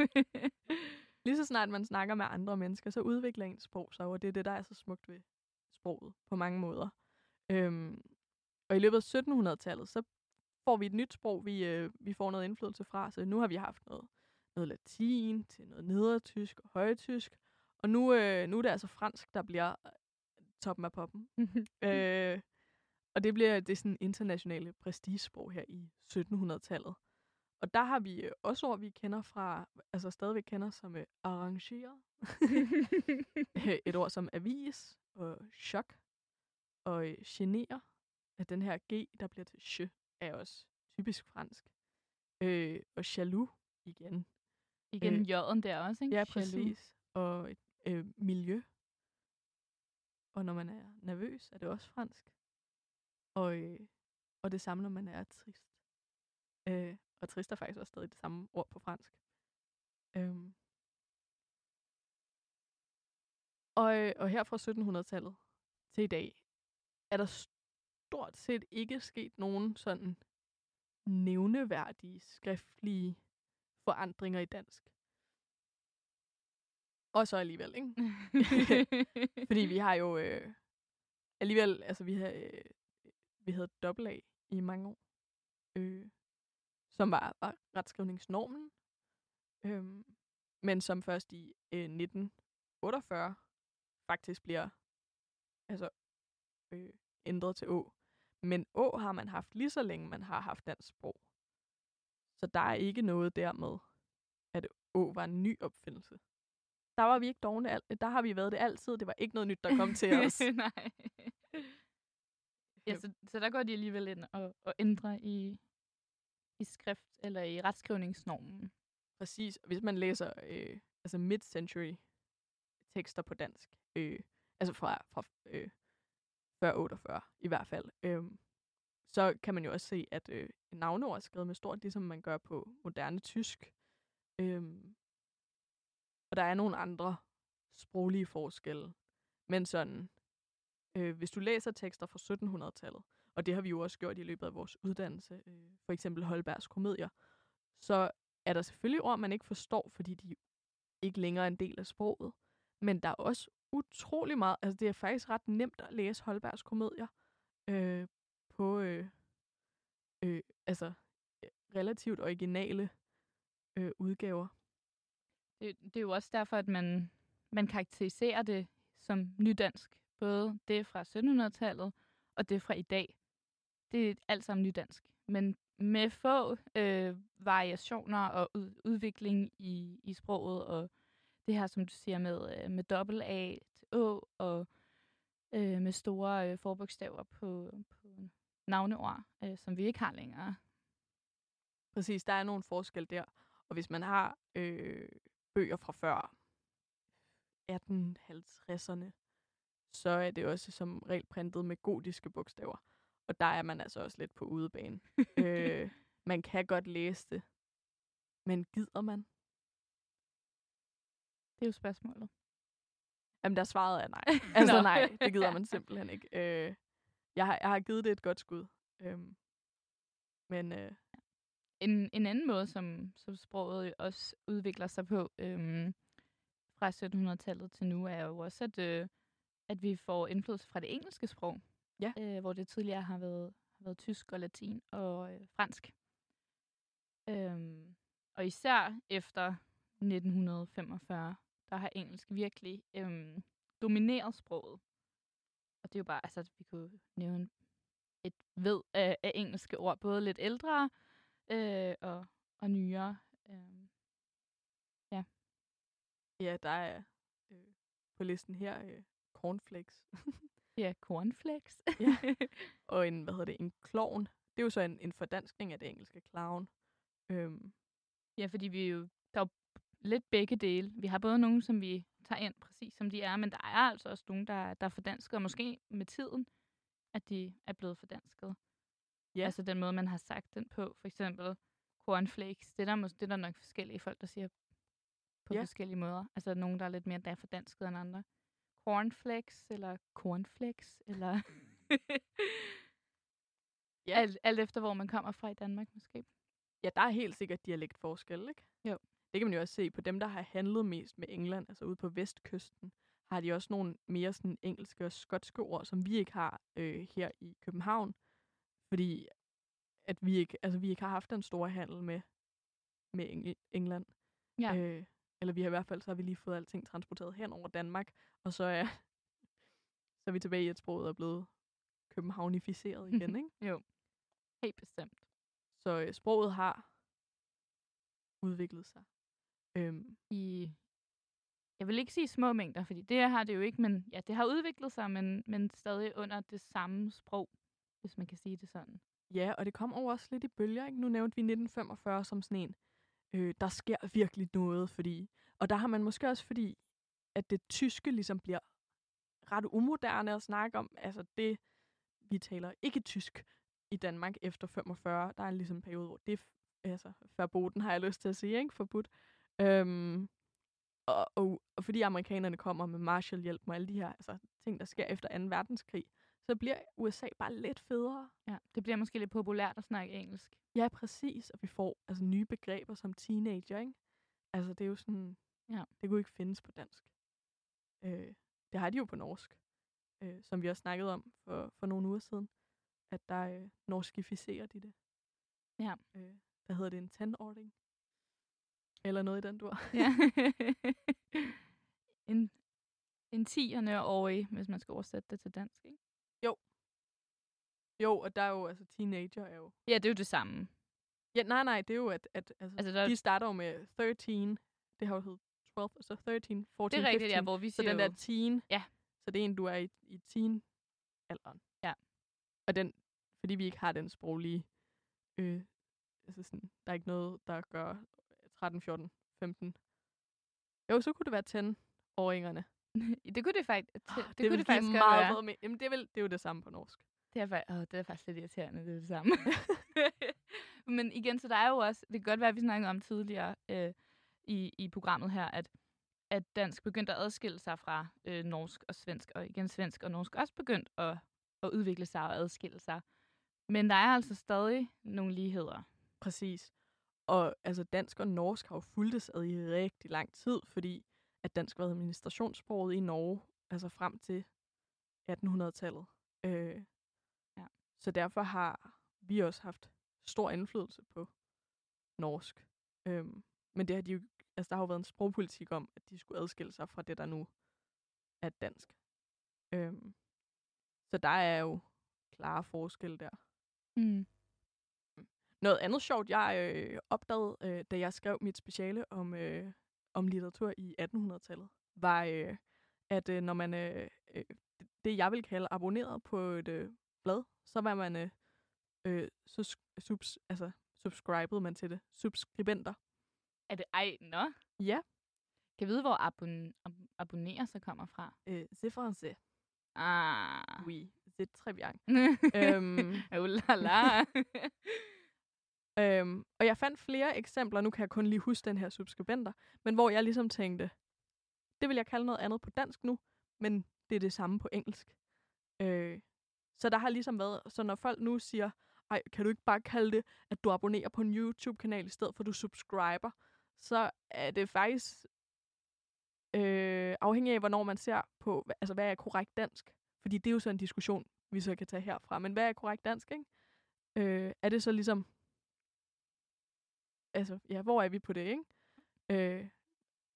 Lige så snart man snakker med andre mennesker, så udvikler ens sprog sig, og det er det, der er så smukt ved sproget på mange måder. Øhm, og i løbet af 1700-tallet, så får vi et nyt sprog, vi, øh, vi får noget indflydelse fra. Så nu har vi haft noget, noget latin til noget nedertysk og højtysk. Og nu, øh, nu er det altså fransk, der bliver toppen af poppen. øh, og det bliver det sådan internationale prestigesprog her i 1700-tallet. Og der har vi øh, også ord, vi kender fra, altså stadigvæk kender som øh, arrangeret. Øh, Et ord som avis og chok og øh, genere. At den her G, der bliver til je, er også typisk fransk. Øh, og jaloux igen. Igen Øh, jøden der også, ikke? Ja, Jaloux. præcis. Og et øh, miljø. Og når man er nervøs, er det også fransk. Og, øh, og det samme, når man er trist. Øh, og trist er faktisk også stadig det samme ord på fransk. Øhm. Og, øh, og her fra 1700-tallet til i dag, er der stort set ikke sket nogen sådan nævneværdige skriftlige forandringer i dansk. Og så alligevel, ikke? Fordi vi har jo øh, alligevel, altså vi har, øh, vi havde dobbelt A i mange år, øh, som var, var retskrivningsnormen, øh, men som først i øh, 1948 faktisk bliver altså øh, ændret til Å. Men Å har man haft lige så længe, man har haft dansk sprog. Så der er ikke noget der med, at Å var en ny opfindelse. Der var vi ikke dogne. Der har vi været det altid. Det var ikke noget nyt, der kom til os. Nej. Ja, så, så der går de alligevel ind og, og ændrer i, i skrift eller i retskrivningsnormen. Præcis. Hvis man læser øh, altså mid-century tekster på dansk, øh, altså fra, fra øh, før 48 i hvert fald, Øhm, så kan man jo også se, at øh, navneord er skrevet med stort, ligesom man gør på moderne tysk. Øhm, og der er nogle andre sproglige forskelle. Men sådan, øh, hvis du læser tekster fra 1700-tallet, og det har vi jo også gjort i løbet af vores uddannelse, øh, for eksempel Holbergs komedier, så er der selvfølgelig ord, man ikke forstår, fordi de ikke længere er en del af sproget. Men der er også utrolig meget, altså det er faktisk ret nemt at læse Holbergs komedier øh, på øh, øh, altså øh, relativt originale øh, udgaver. Det, det er jo også derfor, at man, man karakteriserer det som nydansk. Både det fra 1700-tallet og det fra i dag. Det er alt sammen nydansk. Men med få øh, variationer og ud, udvikling i, i sproget, og det her, som du siger, med, øh, med dobbelt A til Å, og øh, med store øh, forbogstaver på, på navneord, øh, som vi ikke har længere. Præcis, der er nogle forskel der. Og hvis man har øh, bøger fra før 1850'erne, så er det også som regel printet med gotiske bogstaver. Og der er man altså også lidt på udebane. øh, man kan godt læse det, men gider man? Det er jo spørgsmålet. Jamen, der svaret er nej. Altså nej, det gider man simpelthen ikke. Øh, jeg, har, jeg har givet det et godt skud. Øhm, men øh, en, en anden måde, som, som sproget også udvikler sig på øhm, fra 1700-tallet til nu, er jo også, at, øh, at vi får indflydelse fra det engelske sprog. Ja. Øh, hvor det tidligere har været, har været tysk og latin og øh, fransk. Øhm, og især efter 1945, der har engelsk virkelig øhm, domineret sproget. Og det er jo bare, altså, vi kunne nævne et ved af, af engelske ord, både lidt ældre øh, og, og nyere. Øh, ja. Ja, der er øh, på listen her øh, cornflakes. ja, cornflakes. ja. Og en, hvad hedder det, en klovn. Det er jo så en, en fordanskning af det engelske clown. Øhm. Ja, fordi vi jo, der er jo lidt begge dele. Vi har både nogen, som vi tager ind præcis som de er, men der er altså også nogen, der, der er fordansket, og måske med tiden, at de er blevet fordansket. Ja. Altså den måde, man har sagt den på. For eksempel cornflakes. Det er der, det er der nok forskellige folk, der siger på ja. forskellige måder. Altså nogen, der er lidt mere der er fordansket end andre. Cornflakes, eller cornflakes, eller... ja. alt, alt efter, hvor man kommer fra i Danmark, måske. Ja, der er helt sikkert dialektforskel, ikke? Jo. Det kan man jo også se på dem, der har handlet mest med England, altså ude på vestkysten, har de også nogle mere sådan engelske og skotske ord, som vi ikke har øh, her i København. Fordi at vi ikke, altså, vi ikke har haft en stor handel med, med Eng- England. Ja. Øh, eller vi har i hvert fald, så har vi lige fået alting transporteret hen over Danmark, og så er, så er vi tilbage i, at sproget er blevet københavnificeret igen, ikke? jo, helt bestemt. Så øh, sproget har udviklet sig. Øhm. I, jeg vil ikke sige små mængder, fordi det har det jo ikke, men ja, det har udviklet sig, men, men stadig under det samme sprog, hvis man kan sige det sådan. Ja, og det kom over også lidt i bølger, ikke? Nu nævnte vi 1945 som sådan en, øh, der sker virkelig noget, fordi... Og der har man måske også fordi, at det tyske ligesom bliver ret umoderne at snakke om. Altså det, vi taler ikke tysk i Danmark efter 45. Der er ligesom en periode, hvor det altså, forboden, har jeg lyst til at sige, ikke? Forbudt. Øhm, og, og, og fordi amerikanerne kommer med Marshallhjælp og alle de her altså, ting, der sker efter 2. verdenskrig, så bliver USA bare lidt federe. Ja, det bliver måske lidt populært at snakke engelsk. Ja, præcis. Og vi får altså nye begreber som teenager, ikke? Altså, det er jo sådan... Ja. Det kunne ikke findes på dansk. Øh, det har de jo på norsk. Øh, som vi også snakkede om for, for nogle uger siden. At der øh, norskificerer de det. Ja. Øh, hvad hedder det? En tenåring? Eller noget i den dur. ja. en, en tierne årig, hvis man skal oversætte det til dansk, ikke? Jo. Jo, og der er jo, altså teenager er jo... Ja, det er jo det samme. Ja, nej, nej, det er jo, at, at altså, altså der... de starter jo med 13. Det har jo heddet 12, så 13, 14, Det er rigtigt, ja, hvor vi siger Så den der teen, ja. så det er en, du er i, i teen-alderen. Ja. Og den, fordi vi ikke har den sproglige, øh, altså sådan, der er ikke noget, der gør 13, 14, 15. Jo, så kunne det være 10 åringerne. det kunne det faktisk. Det, det, det kunne det faktisk meget være. Med. Jamen, det er, vel, det er jo det samme på norsk. Det er, åh, det er faktisk lidt irriterende, det er det samme. Men igen, så der er jo også, det kan godt være, at vi snakkede om tidligere øh, i, i programmet her, at, at dansk begyndte at adskille sig fra øh, norsk og svensk, og igen svensk og norsk også begyndt at, at udvikle sig og adskille sig. Men der er altså stadig nogle ligheder. Præcis. Og altså dansk og norsk har jo fulgtes ad i rigtig lang tid, fordi at dansk var administrationssproget i Norge, altså frem til 1800-tallet. Øh, Ja. Så derfor har vi også haft stor indflydelse på norsk. Øhm, men det har de jo, altså der har jo været en sprogpolitik om, at de skulle adskille sig fra det, der nu er dansk. Øhm, så der er jo klare forskelle der. Mm. Noget andet sjovt, jeg øh, opdagede, øh, da jeg skrev mit speciale om, øh, om litteratur i 1800-tallet, var, øh, at øh, når man, øh, øh, det jeg vil kalde abonneret på et øh, blad, så var man, øh, øh, så subs, altså, subscribede man til det. Subskribenter. Er det ej, nå? Ja. Kan jeg vide, hvor abon- ab- abonnere så kommer fra? Øh, c'est français. Ah. Oui, c'est très bien. øhm, oh la la. Øhm, og jeg fandt flere eksempler, nu kan jeg kun lige huske den her subskribenter, men hvor jeg ligesom tænkte, det vil jeg kalde noget andet på dansk nu, men det er det samme på engelsk. Øh, så der har ligesom været, så når folk nu siger, ej, kan du ikke bare kalde det, at du abonnerer på en YouTube-kanal i stedet for, at du subscriber, så er det faktisk øh, afhængig af, hvornår man ser på, altså hvad er korrekt dansk? Fordi det er jo så en diskussion, vi så kan tage herfra. Men hvad er korrekt dansk, ikke? Øh, er det så ligesom altså, ja, hvor er vi på det, ikke? Øh, Det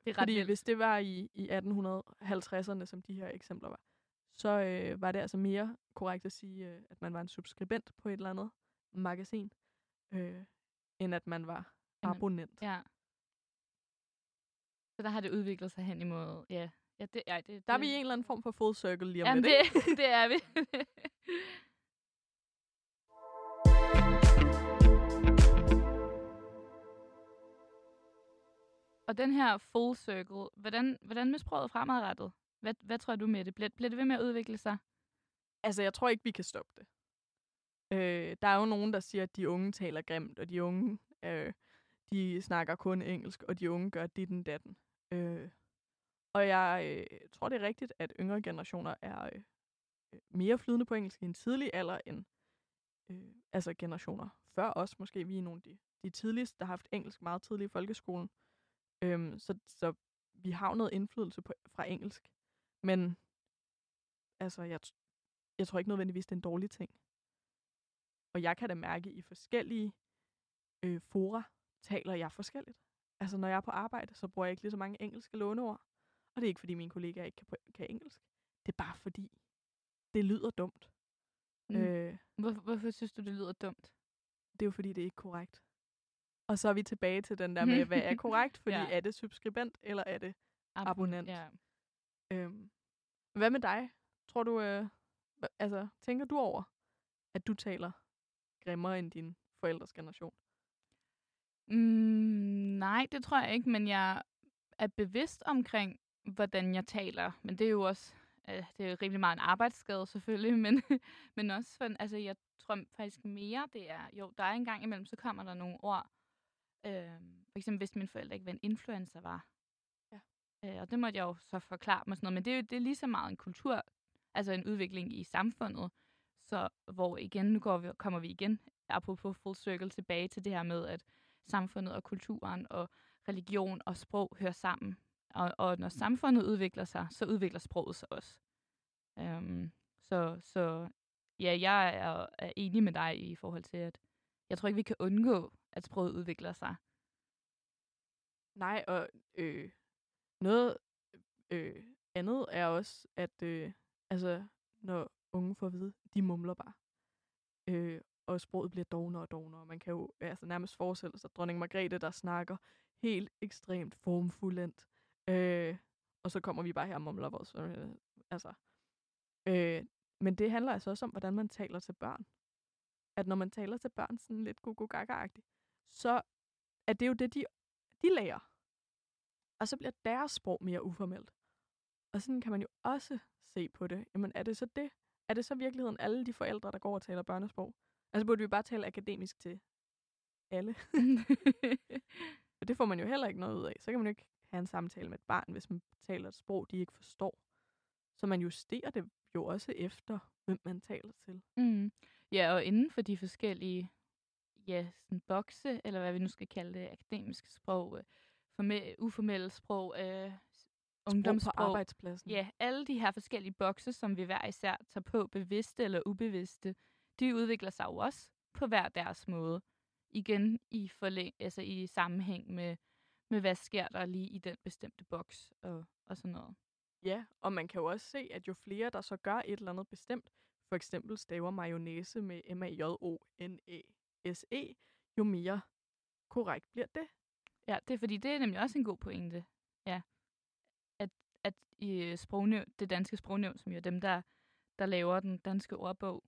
er ret fordi vildt. hvis det var i, i 1850'erne, som de her eksempler var, så øh, var det altså mere korrekt at sige, øh, at man var en subskribent på et eller andet magasin, øh, end at man var En- abonnent. Ja. Så der har det udviklet sig hen imod, ja. ja, det, ja det, Der er vi i en eller anden form for full circle lige om Jamen, lidt, det, det er vi. Og den her full circle, hvordan, hvordan med sproget fremadrettet? Hvad, hvad tror du med det? Bliver, bliver det ved med at udvikle sig? Altså, jeg tror ikke, vi kan stoppe det. Øh, der er jo nogen, der siger, at de unge taler grimt, og de unge øh, de snakker kun engelsk, og de unge gør ditten datten. Øh, og jeg øh, tror, det er rigtigt, at yngre generationer er øh, mere flydende på engelsk i en tidlig alder end øh, altså generationer før os. Måske vi er nogle af de, de tidligste, der har haft engelsk meget tidligt i folkeskolen. Øh, så, så vi har jo noget indflydelse på, fra engelsk. Men altså, jeg, jeg tror ikke nødvendigvis, det er en dårlig ting. Og jeg kan da mærke i forskellige øh, fora, taler jeg forskelligt. Altså, når jeg er på arbejde, så bruger jeg ikke lige så mange engelske låneord. Og det er ikke, fordi mine kollegaer ikke kan, kan engelsk. Det er bare fordi, det lyder dumt. Mm. Øh, Hvorfor, hvorfor synes du, det lyder dumt? det er jo fordi, det er ikke korrekt. Og så er vi tilbage til den der med, hvad er korrekt? Fordi Ja. er det subskribent, eller er det Abonnent. Ja. Øhm, hvad med dig? Tror du, øh, altså, tænker du over, at du taler grimmere end din forældres generation? Mm, nej, det tror jeg ikke, men jeg er bevidst omkring, hvordan jeg taler. Men det er jo også øh, det er jo rimelig meget en arbejdsskade selvfølgelig, men, men også for, altså, jeg tror faktisk mere, det er, jo, der er en gang imellem, så kommer der nogle ord, øh, for eksempel hvis mine forældre ikke hvad en influencer var. Ja. Øh, og det måtte jeg jo så forklare mig sådan noget, men det er jo det er lige så meget en kultur, altså en udvikling i samfundet, så hvor igen, nu går vi, kommer vi igen, apropos full circle, tilbage til det her med, at samfundet og kulturen og religion og sprog hører sammen. Og, og når samfundet udvikler sig, så udvikler sproget sig også. Um, så, så ja, jeg er, er enig med dig i forhold til, at jeg tror ikke, vi kan undgå, at sproget udvikler sig. Nej, og øh, noget øh, andet er også, at øh, altså, når unge får at vide, de mumler bare. Øh, og sproget bliver dognere og dognere. Man kan jo altså, nærmest forestille sig dronning Margrethe, der snakker helt ekstremt formfuldendt. Øh, og så kommer vi bare her og mumler vores... Øh, altså, øh, men det handler altså også om, hvordan man taler til børn. At når man taler til børn sådan lidt gugu gaga så er det jo det, de, de lærer. Og så bliver deres sprog mere uformelt. Og sådan kan man jo også se på det. Jamen, er det så det? Er det så virkeligheden alle de forældre, der går og taler børnesprog? Altså, burde vi bare tale akademisk til alle? Og det får man jo heller ikke noget ud af. Så kan man jo ikke have en samtale med et barn, hvis man taler et sprog, de ikke forstår. Så man justerer det jo også efter, hvem man taler til. Mm. Ja, og inden for de forskellige ja, sådan bokse, eller hvad vi nu skal kalde det, akademiske sprog, øh, formel, uformelle sprog, øh, Sprog ungdomssprog. på arbejdspladsen. Ja, alle de her forskellige bokse, som vi hver især tager på, bevidste eller ubevidste, de udvikler sig jo også på hver deres måde. Igen i, forlæng, altså i sammenhæng med, med, hvad sker der lige i den bestemte boks og, og sådan noget. Ja, og man kan jo også se, at jo flere, der så gør et eller andet bestemt, for eksempel staver mayonnaise med M-A-J-O-N-A-S-E, jo mere korrekt bliver det. Ja, det er fordi, det er nemlig også en god pointe. Ja. At, at i sprognævn, det danske sprognævn, som jo er dem, der, der laver den danske ordbog,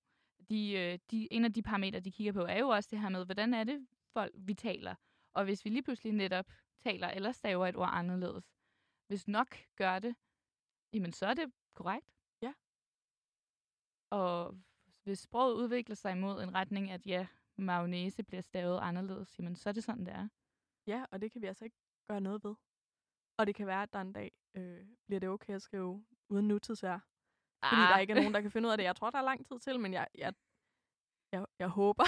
de, øh, de, en af de parametre, de kigger på, er jo også det her med, hvordan er det folk, vi taler. Og hvis vi lige pludselig netop taler eller staver et ord anderledes, hvis nok gør det, jamen så er det korrekt. Ja. Og hvis sproget udvikler sig imod en retning, at ja, mayonnaise bliver stavet anderledes, jamen så er det sådan, det er. Ja, og det kan vi altså ikke gøre noget ved. Og det kan være, at der en dag øh, bliver det okay at skrive uden nutidsvær. Fordi der ikke er nogen, der kan finde ud af det. Jeg tror, der er lang tid til, men jeg, jeg, jeg, jeg håber,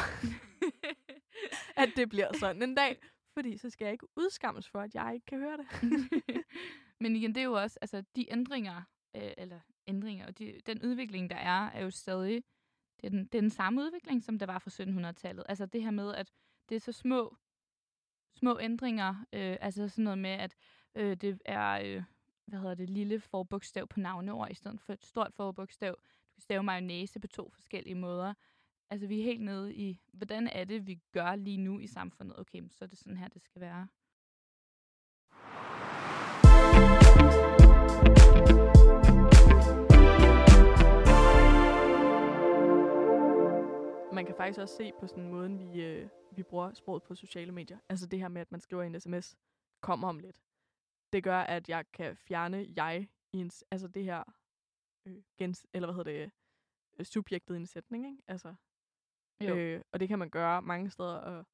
at det bliver sådan en dag. Fordi så skal jeg ikke udskammes for, at jeg ikke kan høre det. Men igen, det er jo også, altså de ændringer, øh, eller ændringer, og de, den udvikling, der er, er jo stadig, det er, den, det er den samme udvikling, som der var fra 1700-tallet. Altså det her med, at det er så små, små ændringer, øh, altså sådan noget med, at øh, det er, øh, hvad hedder det, lille forbogstav på navneord, i stedet for et stort forbogstav. Du kan stave mayonnaise på to forskellige måder. Altså vi er helt nede i, hvordan er det, vi gør lige nu i samfundet? Okay, så er det sådan her, det skal være. Man kan faktisk også se på sådan måde, vi, øh, vi bruger sproget på sociale medier. Altså det her med, at man skriver en sms, kommer om lidt. Det gør, at jeg kan fjerne jeg i en, altså det her, øh, gens, eller hvad hedder det, øh, subjektet i en sætning, ikke? Altså, Jo. Øh, og det kan man gøre mange steder. Og,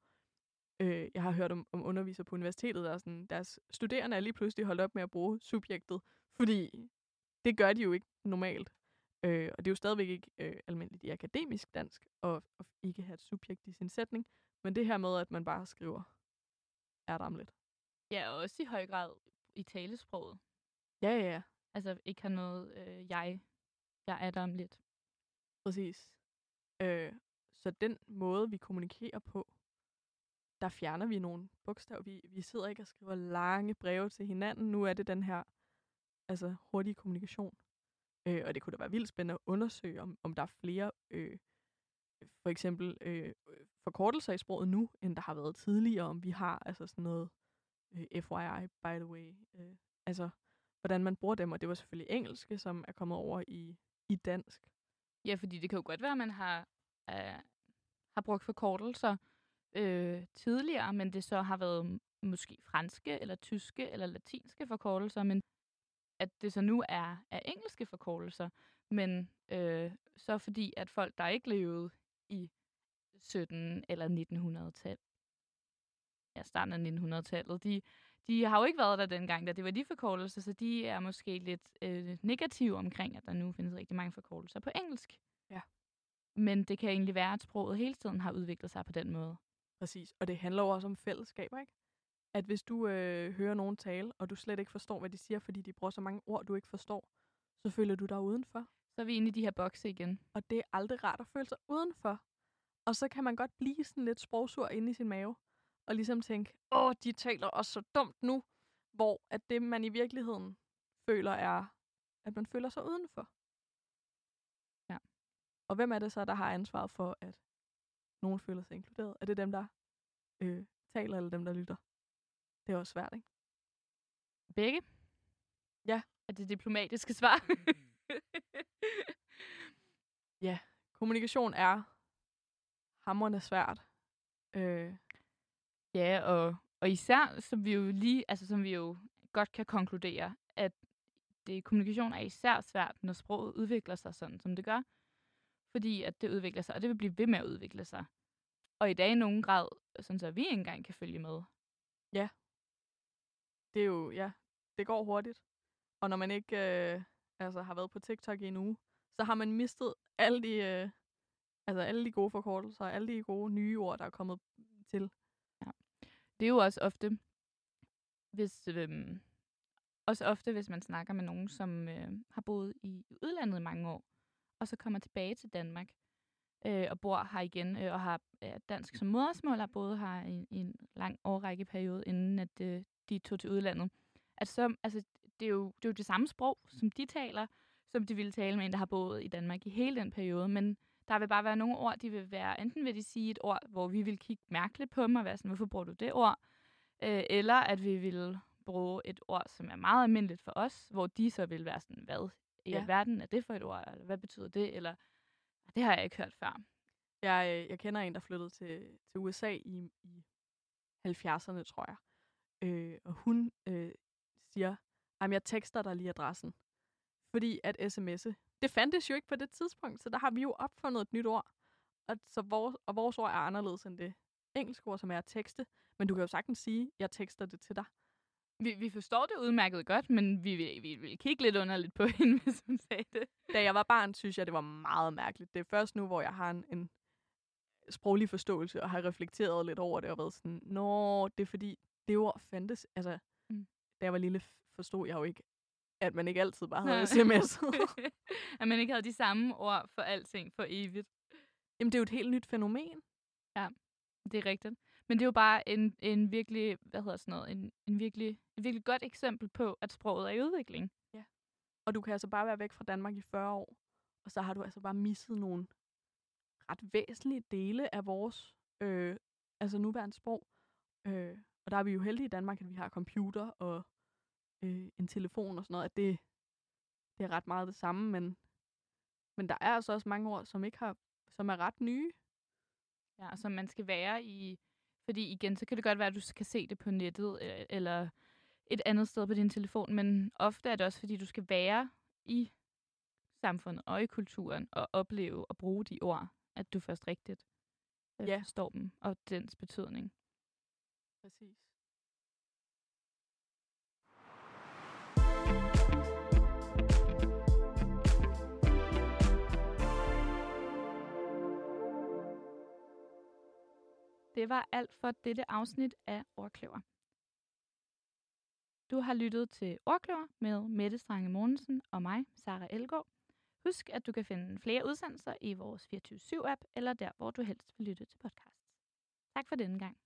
øh, jeg har hørt om, om undervisere på universitetet, der er sådan, deres studerende er lige pludselig holdt op med at bruge subjektet, fordi det gør de jo ikke normalt. Øh, og det er jo stadigvæk ikke øh, almindeligt i akademisk dansk at, at ikke have et subjekt i sin sætning. Men det her med, at man bare skriver, er der om lidt. Ja, og også i høj grad i talesproget. Ja, ja, ja. Altså ikke har noget øh, jeg. Jeg er der om lidt. Præcis. Øh, så den måde, vi kommunikerer på, der fjerner vi nogle bogstaver. Vi, vi sidder ikke og skriver lange breve til hinanden. Nu er det den her altså, hurtige kommunikation. Øh, og det kunne da være vildt spændende at undersøge, om, om der er flere øh, for eksempel øh, forkortelser i sproget nu, end der har været tidligere, om vi har altså sådan noget øh, FYI, by the way. Øh, altså, hvordan man bruger dem, og det var selvfølgelig engelske, som er kommet over i, i dansk. Ja, fordi det kan jo godt være, at man har, øh, har brugt forkortelser øh, tidligere, men det så har været måske franske, eller tyske, eller latinske forkortelser, men at det så nu er, er engelske forkortelser, men øh, så fordi, at folk, der ikke levede i 17 eller 1900-tal, ja, starten af 1900-tallet, de, de har jo ikke været der dengang, da det var de forkortelser, så de er måske lidt øh, negative omkring, at der nu findes rigtig mange forkortelser på engelsk. Ja. Men det kan egentlig være, at sproget hele tiden har udviklet sig på den måde. Præcis, og det handler jo også om fællesskaber, ikke? At hvis du øh, hører nogen tale, og du slet ikke forstår, hvad de siger, fordi de bruger så mange ord, du ikke forstår, så føler du dig udenfor. Så er vi inde i de her bokse igen. Og det er aldrig rart at føle sig udenfor. Og så kan man godt blive sådan lidt sprogsur inde i sin mave, og ligesom tænke, åh, de taler også så dumt nu, hvor at det, man i virkeligheden føler, er, at man føler sig udenfor. Ja. Og hvem er det så, der har ansvaret for, at nogen føler sig inkluderet? Er det dem, der øh, taler, eller dem, der lytter? Det er også svært, ikke? Begge? Ja. Er det diplomatiske svar? Kommunikation er hamrende svært. Øh, ja, og, og især, som vi jo lige, altså som vi jo godt kan konkludere, at det, kommunikation er især svært, når sproget udvikler sig sådan, som det gør. Fordi at det udvikler sig, og det vil blive ved med at udvikle sig. Og i dag i nogen grad, sådan så vi ikke engang kan følge med det er jo, ja, det går hurtigt. Og når man ikke øh, altså, har været på TikTok i en uge, så har man mistet alle de, øh, altså, alle de gode forkortelser, alle de gode nye ord, der er kommet til. Ja. Det er jo også ofte, hvis, øhm, også ofte, hvis man snakker med nogen, som øh, har boet i udlandet i mange år, og så kommer tilbage til Danmark, øh, og bor her igen, øh, og har øh, dansk som modersmål, har boet her i, i en lang årrække periode, inden at øh, de tog til udlandet. At så, altså, det, er jo, det er jo det samme sprog, som de taler, som de ville tale med en, der har boet i Danmark i hele den periode, men der vil bare være nogle ord, de vil være, enten vil de sige et ord, hvor vi vil kigge mærkeligt på dem, og være sådan, hvorfor bruger du det ord? Øh, eller at vi vil bruge et ord, som er meget almindeligt for os, hvor de så vil være sådan, hvad i Ja. ja. verden er det for et ord, eller hvad betyder det, eller det har jeg ikke hørt før. Jeg, øh, jeg kender en, der flyttede til, til USA i, i 70'erne, tror jeg. Øh, og hun øh, siger, at jeg tekster dig lige adressen. Fordi at sms'e, det fandtes jo ikke på det tidspunkt, så der har vi jo opfundet et nyt ord. Og, så vores, og vores ord er anderledes end det engelske ord, som er at tekste. Men du kan jo sagtens sige, jeg tekster det til dig. Vi, vi forstår det udmærket godt, men vi vil, vi vil kigge lidt underligt på hende, hvis hun sagde det. Da jeg var barn, synes jeg, det var meget mærkeligt. Det er først nu, hvor jeg har en, en sproglig forståelse og har reflekteret lidt over det og været sådan, nå, det er fordi, det ord fandtes. Altså, Mm. da jeg var lille, forstod jeg jo ikke, at man ikke altid bare havde sms. at man ikke havde de samme ord for alting for evigt. Jamen, det er jo et helt nyt fænomen. Det er rigtigt. Men det er jo bare en, en virkelig, hvad hedder sådan noget, en, en virkelig, et virkelig godt eksempel på, at sproget er i udvikling. Og du kan altså bare være væk fra Danmark i 40 år, og så har du altså bare misset nogle ret væsentlige dele af vores øh, altså nuværende sprog. Øh, og der er vi jo heldige i Danmark, at vi har computer og øh, en telefon og sådan noget, at det, det er ret meget det samme, men, men der er altså også mange ord, som ikke har, som er ret nye. Ja, og som man skal være i. Fordi igen, så kan det godt være, at du kan se det på nettet, øh, eller et andet sted på din telefon, men ofte er det også, fordi du skal være i samfundet og i kulturen, og opleve og bruge de ord, at du først rigtigt øh, Ja. forstår dem, og dens betydning. Præcis. Det var alt for dette afsnit af Orkløver. Du har lyttet til Orkløver med Mette Strange Mogensen og mig, Sara Elgaard. Husk, at du kan finde flere udsendelser i vores 24-7-app, eller der, hvor du helst vil lytte til podcasts. Tak for denne gang.